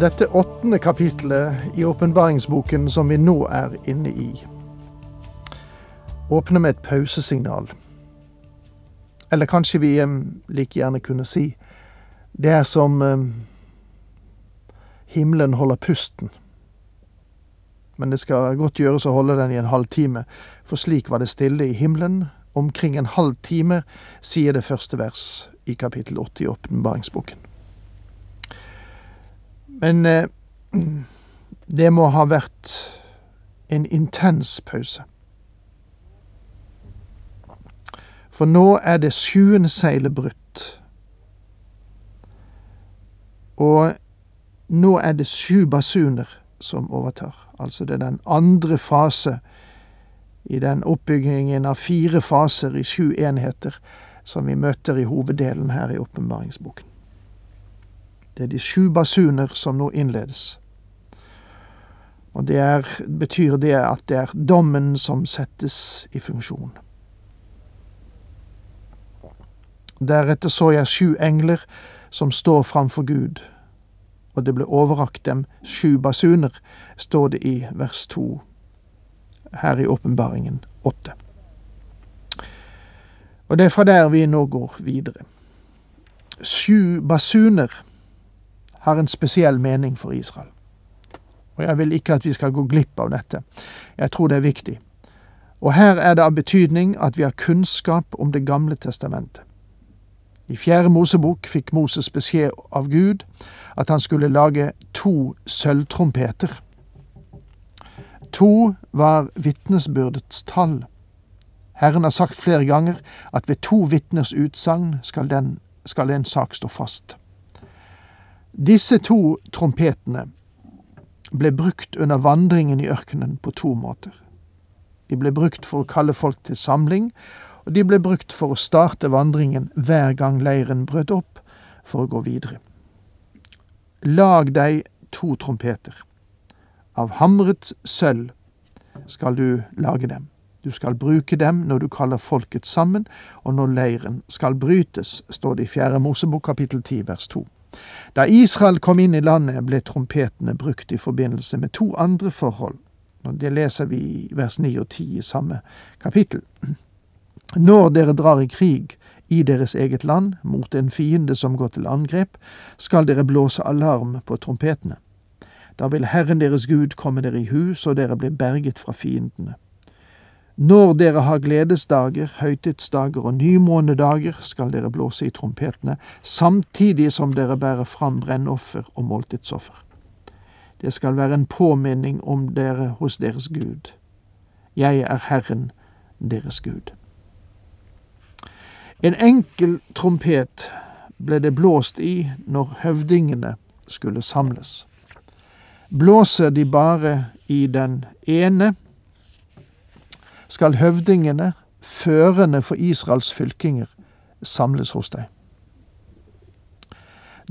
Dette åttende kapitlet i åpenbaringsboken som vi nå er inne i, åpner med et pausesignal. Eller kanskje vi like gjerne kunne si det er som himmelen holder pusten. Men det skal godt gjøres å holde den i en halvtime, for slik var det stille i himmelen. Omkring en halv time, sier det første vers i kapittel åtte i åpenbaringsboken. Men eh, det må ha vært en intens pause. For nå er det sjuende seilet brutt. Og nå er det sju basuner som overtar. Altså det er den andre fase i den oppbyggingen av fire faser i sju enheter som vi møter i hoveddelen her i åpenbaringsboken. Det er de sju basuner som nå innledes. Og det er, betyr det at det er dommen som settes i funksjon. Deretter så jeg sju engler som står framfor Gud, og det ble overrakt dem sju basuner, står det i vers to her i åpenbaringen åtte. Og det er fra der vi nå går videre. Sju basuner har en spesiell mening for Israel. Og jeg vil ikke at vi skal gå glipp av dette. Jeg tror det er viktig. Og her er det av betydning at vi har kunnskap om Det gamle testamentet. I Fjerde Mosebok fikk Moses beskjed av Gud at han skulle lage to sølvtrompeter. To var vitnesbyrdets tall. Herren har sagt flere ganger at ved to vitners utsagn skal, skal en sak stå fast. Disse to trompetene ble brukt under vandringen i ørkenen på to måter. De ble brukt for å kalle folk til samling, og de ble brukt for å starte vandringen hver gang leiren brøt opp, for å gå videre. Lag deg to trompeter. Av hamret sølv skal du lage dem. Du skal bruke dem når du kaller folket sammen, og når leiren skal brytes, står det i Fjerde Mosebok kapittel 10 vers 2. Da Israel kom inn i landet, ble trompetene brukt i forbindelse med to andre forhold. Det leser vi i vers 9 og 10 i samme kapittel. Når dere drar i krig i deres eget land mot en fiende som går til angrep, skal dere blåse alarm på trompetene. Da vil Herren deres Gud komme dere i hus, og dere blir berget fra fiendene. Når dere har gledesdager, høytidsdager og nymånedager, skal dere blåse i trompetene, samtidig som dere bærer fram brennoffer og måltidsoffer. Det skal være en påminning om dere hos deres Gud. Jeg er Herren, deres Gud. En enkel trompet ble det blåst i når høvdingene skulle samles. Blåser de bare i den ene, skal høvdingene, førende for Israels fylkinger, samles hos deg.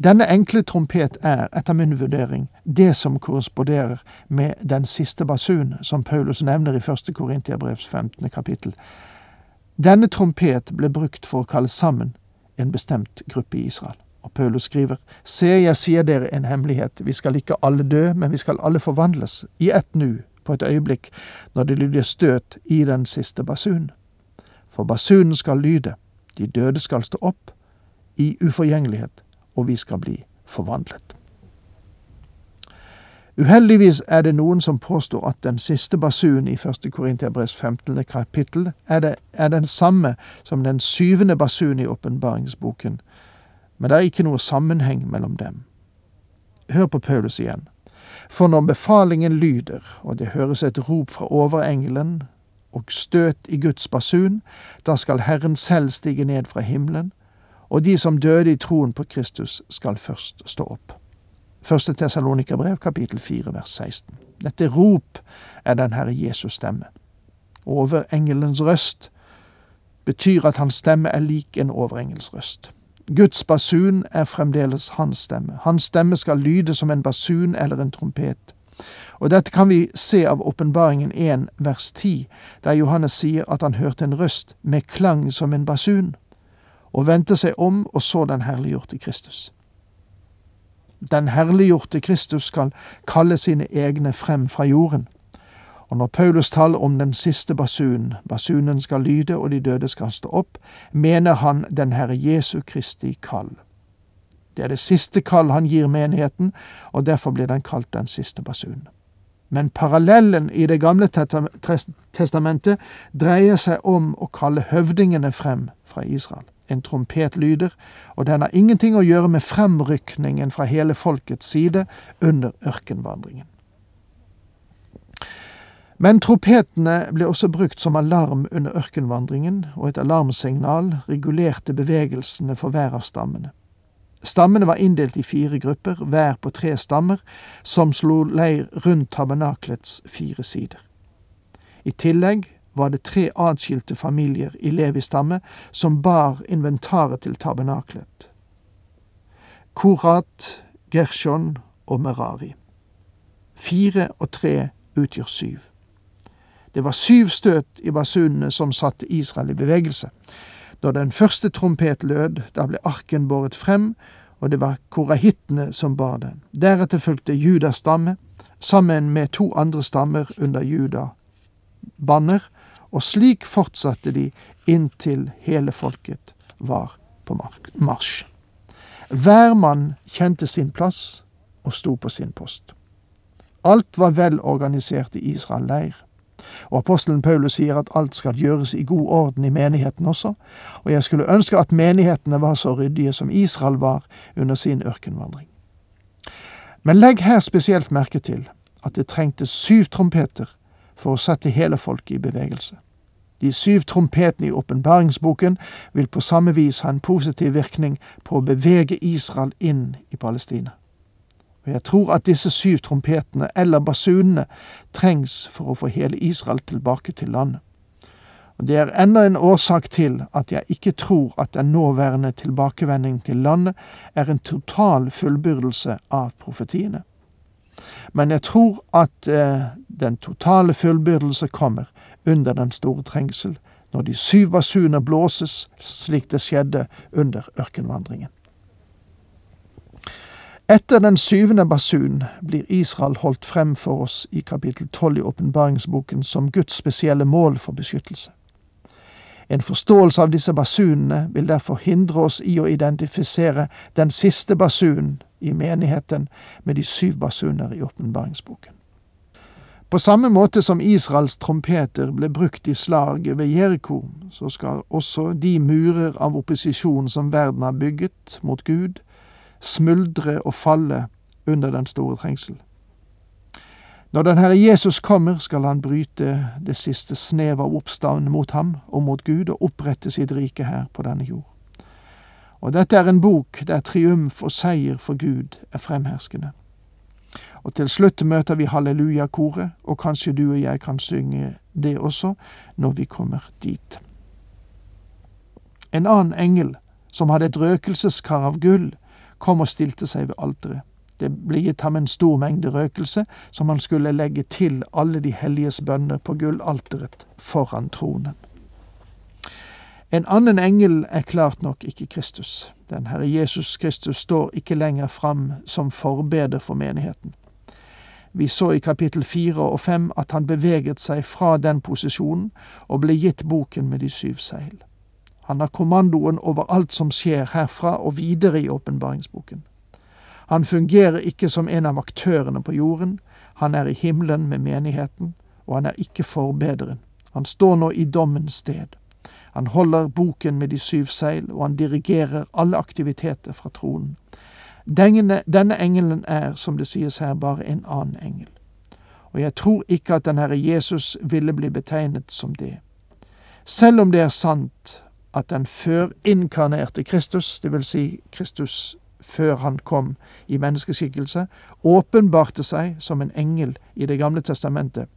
Denne enkle trompet er, etter min vurdering, det som korresponderer med den siste basun, som Paulus nevner i 1. Korintiabrevs 15. kapittel. Denne trompet ble brukt for å kalle sammen en bestemt gruppe i Israel. Og Paulus skriver, Se, jeg sier dere en hemmelighet, vi skal ikke alle dø, men vi skal alle forvandles, i ett nu, på et øyeblikk når det lyder støt i den siste basunen. For basunen skal lyde, de døde skal stå opp i uforgjengelighet, og vi skal bli forvandlet. Uheldigvis er det noen som påstår at den siste basunen i 1. Korintiabrevs 15. kapittel er, det, er den samme som den syvende basunen i åpenbaringsboken, men det er ikke noe sammenheng mellom dem. Hør på Paulus igjen. For når befalingen lyder, og det høres et rop fra overengelen og støt i Guds basun, da skal Herren selv stige ned fra himmelen, og de som døde i troen på Kristus skal først stå opp. Første Tessalonika-brev, kapittel 4, vers 16. Dette rop er den Herre Jesus stemme. Overengelens røst betyr at hans stemme er lik en overengels røst. Guds basun er fremdeles hans stemme. Hans stemme skal lyde som en basun eller en trompet. Og dette kan vi se av Åpenbaringen 1 vers 10, der Johannes sier at han hørte en røst med klang som en basun, og vendte seg om og så den herliggjorte Kristus. Den herliggjorte Kristus skal kalle sine egne frem fra jorden. Og når Paulus taler om den siste basunen, basunen skal lyde og de døde skal stå opp, mener han den Herre Jesu Kristi kall. Det er det siste kall han gir menigheten, og derfor blir den kalt den siste basunen. Men parallellen i Det gamle testamentet dreier seg om å kalle høvdingene frem fra Israel. En trompet lyder, og den har ingenting å gjøre med fremrykningen fra hele folkets side under ørkenvandringen. Men tropetene ble også brukt som alarm under ørkenvandringen, og et alarmsignal regulerte bevegelsene for hver av stammene. Stammene var inndelt i fire grupper, hver på tre stammer, som slo leir rundt tabernaklets fire sider. I tillegg var det tre atskilte familier i Levi-stamme som bar inventaret til tabernaklet. Korat, Gershon og Merari. Fire og tre utgjør syv. Det var syv støt i basunene som satte Israel i bevegelse. Når den første trompet lød, da ble arken båret frem, og det var korahittene som bar den. Deretter fulgte Judas stamme, sammen med to andre stammer under Juda banner, og slik fortsatte de inntil hele folket var på marsj. Hver mann kjente sin plass og sto på sin post. Alt var vel organisert i Israel leir. Og apostelen Paulus sier at alt skal gjøres i god orden i menigheten også, og jeg skulle ønske at menighetene var så ryddige som Israel var under sin ørkenvandring. Men legg her spesielt merke til at det trengtes syv trompeter for å sette hele folket i bevegelse. De syv trompetene i åpenbaringsboken vil på samme vis ha en positiv virkning på å bevege Israel inn i Palestina. Og jeg tror at disse syv trompetene, eller basunene, trengs for å få hele Israel tilbake til landet. Og Det er enda en årsak til at jeg ikke tror at den nåværende tilbakevending til landet er en total fullbyrdelse av profetiene. Men jeg tror at eh, den totale fullbyrdelse kommer under den store trengsel, når de syv basuner blåses, slik det skjedde under ørkenvandringen. Etter den syvende basun blir Israel holdt frem for oss i kapittel tolv i åpenbaringsboken som Guds spesielle mål for beskyttelse. En forståelse av disse basunene vil derfor hindre oss i å identifisere den siste basunen i menigheten med de syv basuner i åpenbaringsboken. På samme måte som Israels trompeter ble brukt i slaget ved Jeriko, så skal også de murer av opposisjon som verden har bygget mot Gud, smuldre og falle under den store trengsel. Når den Herre Jesus kommer, skal han bryte det siste snev av oppstand mot ham og mot Gud og opprette sitt rike her på denne jord. Og dette er en bok der triumf og seier for Gud er fremherskende. Og til slutt møter vi halleluja-koret, og kanskje du og jeg kan synge det også når vi kommer dit. En annen engel, som hadde et røkelseskar av gull, kom og stilte seg ved alteret. Det ble gitt ham en stor mengde røkelse, som han skulle legge til alle de helliges bønner på gullalteret foran tronen. En annen engel er klart nok ikke Kristus. Den Herre Jesus Kristus står ikke lenger fram som forbeder for menigheten. Vi så i kapittel fire og fem at han beveget seg fra den posisjonen og ble gitt boken med de syv seil. Han har kommandoen over alt som skjer herfra og videre i åpenbaringsboken. Han fungerer ikke som en av aktørene på jorden, han er i himmelen med menigheten, og han er ikke forbederen. Han står nå i dommens sted. Han holder boken med de syv seil, og han dirigerer alle aktiviteter fra tronen. Denne, denne engelen er, som det sies her, bare en annen engel. Og jeg tror ikke at den Herre Jesus ville bli betegnet som det. Selv om det er sant at den førinkarnerte Kristus, vil si Kristus før han kom i menneskeskikkelse, åpenbarte seg som en engel i Det gamle testamentet,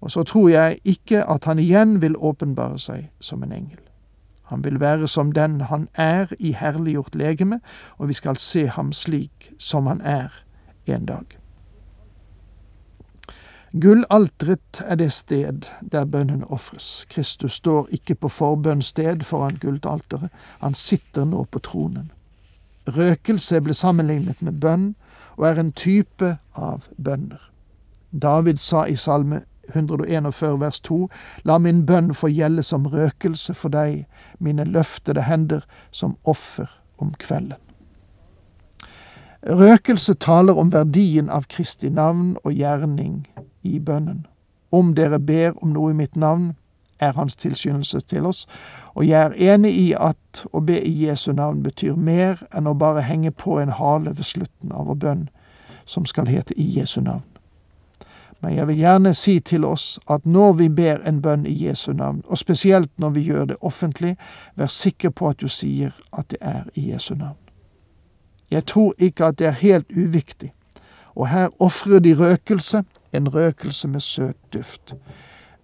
og så tror jeg ikke at han igjen vil åpenbare seg som en engel. Han vil være som den han er i herliggjort legeme, og vi skal se ham slik som han er en dag. Gullalteret er det sted der bønnen ofres. Kristus står ikke på forbønnssted foran gullalteret, han sitter nå på tronen. Røkelse ble sammenlignet med bønn, og er en type av bønner. David sa i Salme 141 vers 2, La min bønn få gjelde som røkelse for deg, mine løftede hender som offer om kvelden. Røkelse taler om verdien av Kristi navn og gjerning i bønnen. Om dere ber om noe i mitt navn, er hans tilskyndelse til oss, og jeg er enig i at å be i Jesu navn betyr mer enn å bare henge på en hale ved slutten av vår bønn, som skal hete i Jesu navn. Men jeg vil gjerne si til oss at når vi ber en bønn i Jesu navn, og spesielt når vi gjør det offentlig, vær sikker på at du sier at det er i Jesu navn. Jeg tror ikke at det er helt uviktig, og her ofrer de røkelse, en røkelse med søt duft.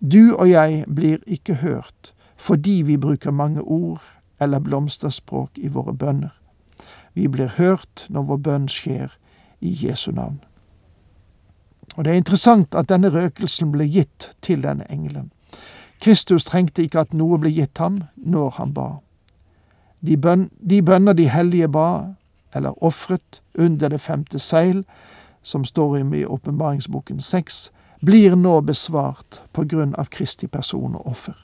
Du og jeg blir ikke hørt fordi vi bruker mange ord eller blomsterspråk i våre bønner. Vi blir hørt når vår bønn skjer i Jesu navn. Og Det er interessant at denne røkelsen ble gitt til denne engelen. Kristus trengte ikke at noe ble gitt ham når han ba. De, bøn, de bønner de hellige ba, eller ofret under det femte seil, som står i åpenbaringsboken seks, blir nå besvart på grunn av Kristi person og offer.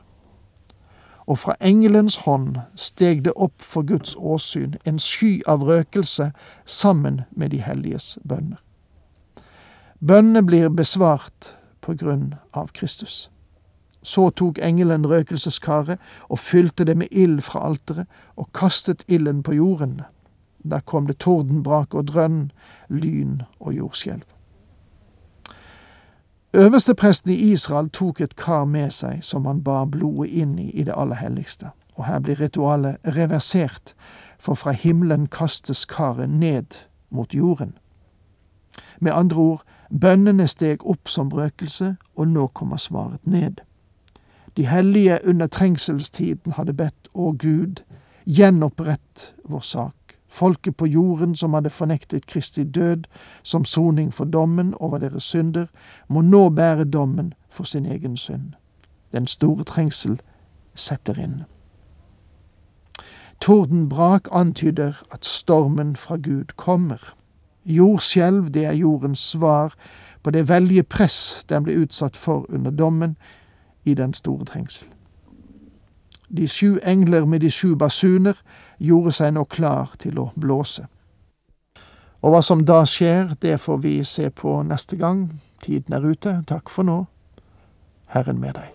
Og fra engelens hånd steg det opp for Guds åsyn en sky av røkelse sammen med de helliges bønner. Bønnene blir besvart på grunn av Kristus. Så tok engelen røkelseskaret og fylte det med ild fra alteret og kastet ilden på jorden. Der kom det tordenbrak og drønn, lyn og jordskjelv. Øverstepresten i Israel tok et kar med seg som han bar blodet inn i i det aller helligste, og her blir ritualet reversert, for fra himmelen kastes karet ned mot jorden. Med andre ord, bønnene steg opp som røkelse, og nå kommer svaret ned. De hellige under trengselstiden hadde bedt, Å Gud, gjenopprett vår sak folket på jorden som hadde fornektet Kristi død som soning for dommen over deres synder, må nå bære dommen for sin egen synd. Den store trengsel setter inn. Tordenbrak antyder at stormen fra Gud kommer. Jordskjelv, det er jordens svar på det veldige press den ble utsatt for under dommen i den store trengsel. De sju engler med de sju basuner gjorde seg nå klar til å blåse. Og hva som da skjer, det får vi se på neste gang. Tiden er ute. Takk for nå. Herren med deg.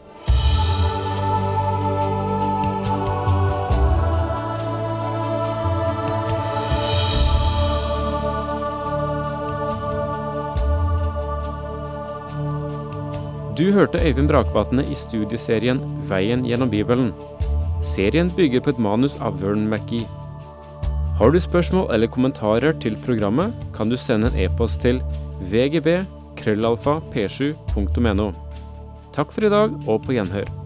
Du hørte Øyvind Brakvatne i studieserien Veien gjennom Bibelen. Serien bygger på et manus av Vern McGee. Har du spørsmål eller kommentarer til programmet, kan du sende en e-post til vgb krøllalfa p7.no. Takk for i dag, og på gjenhør.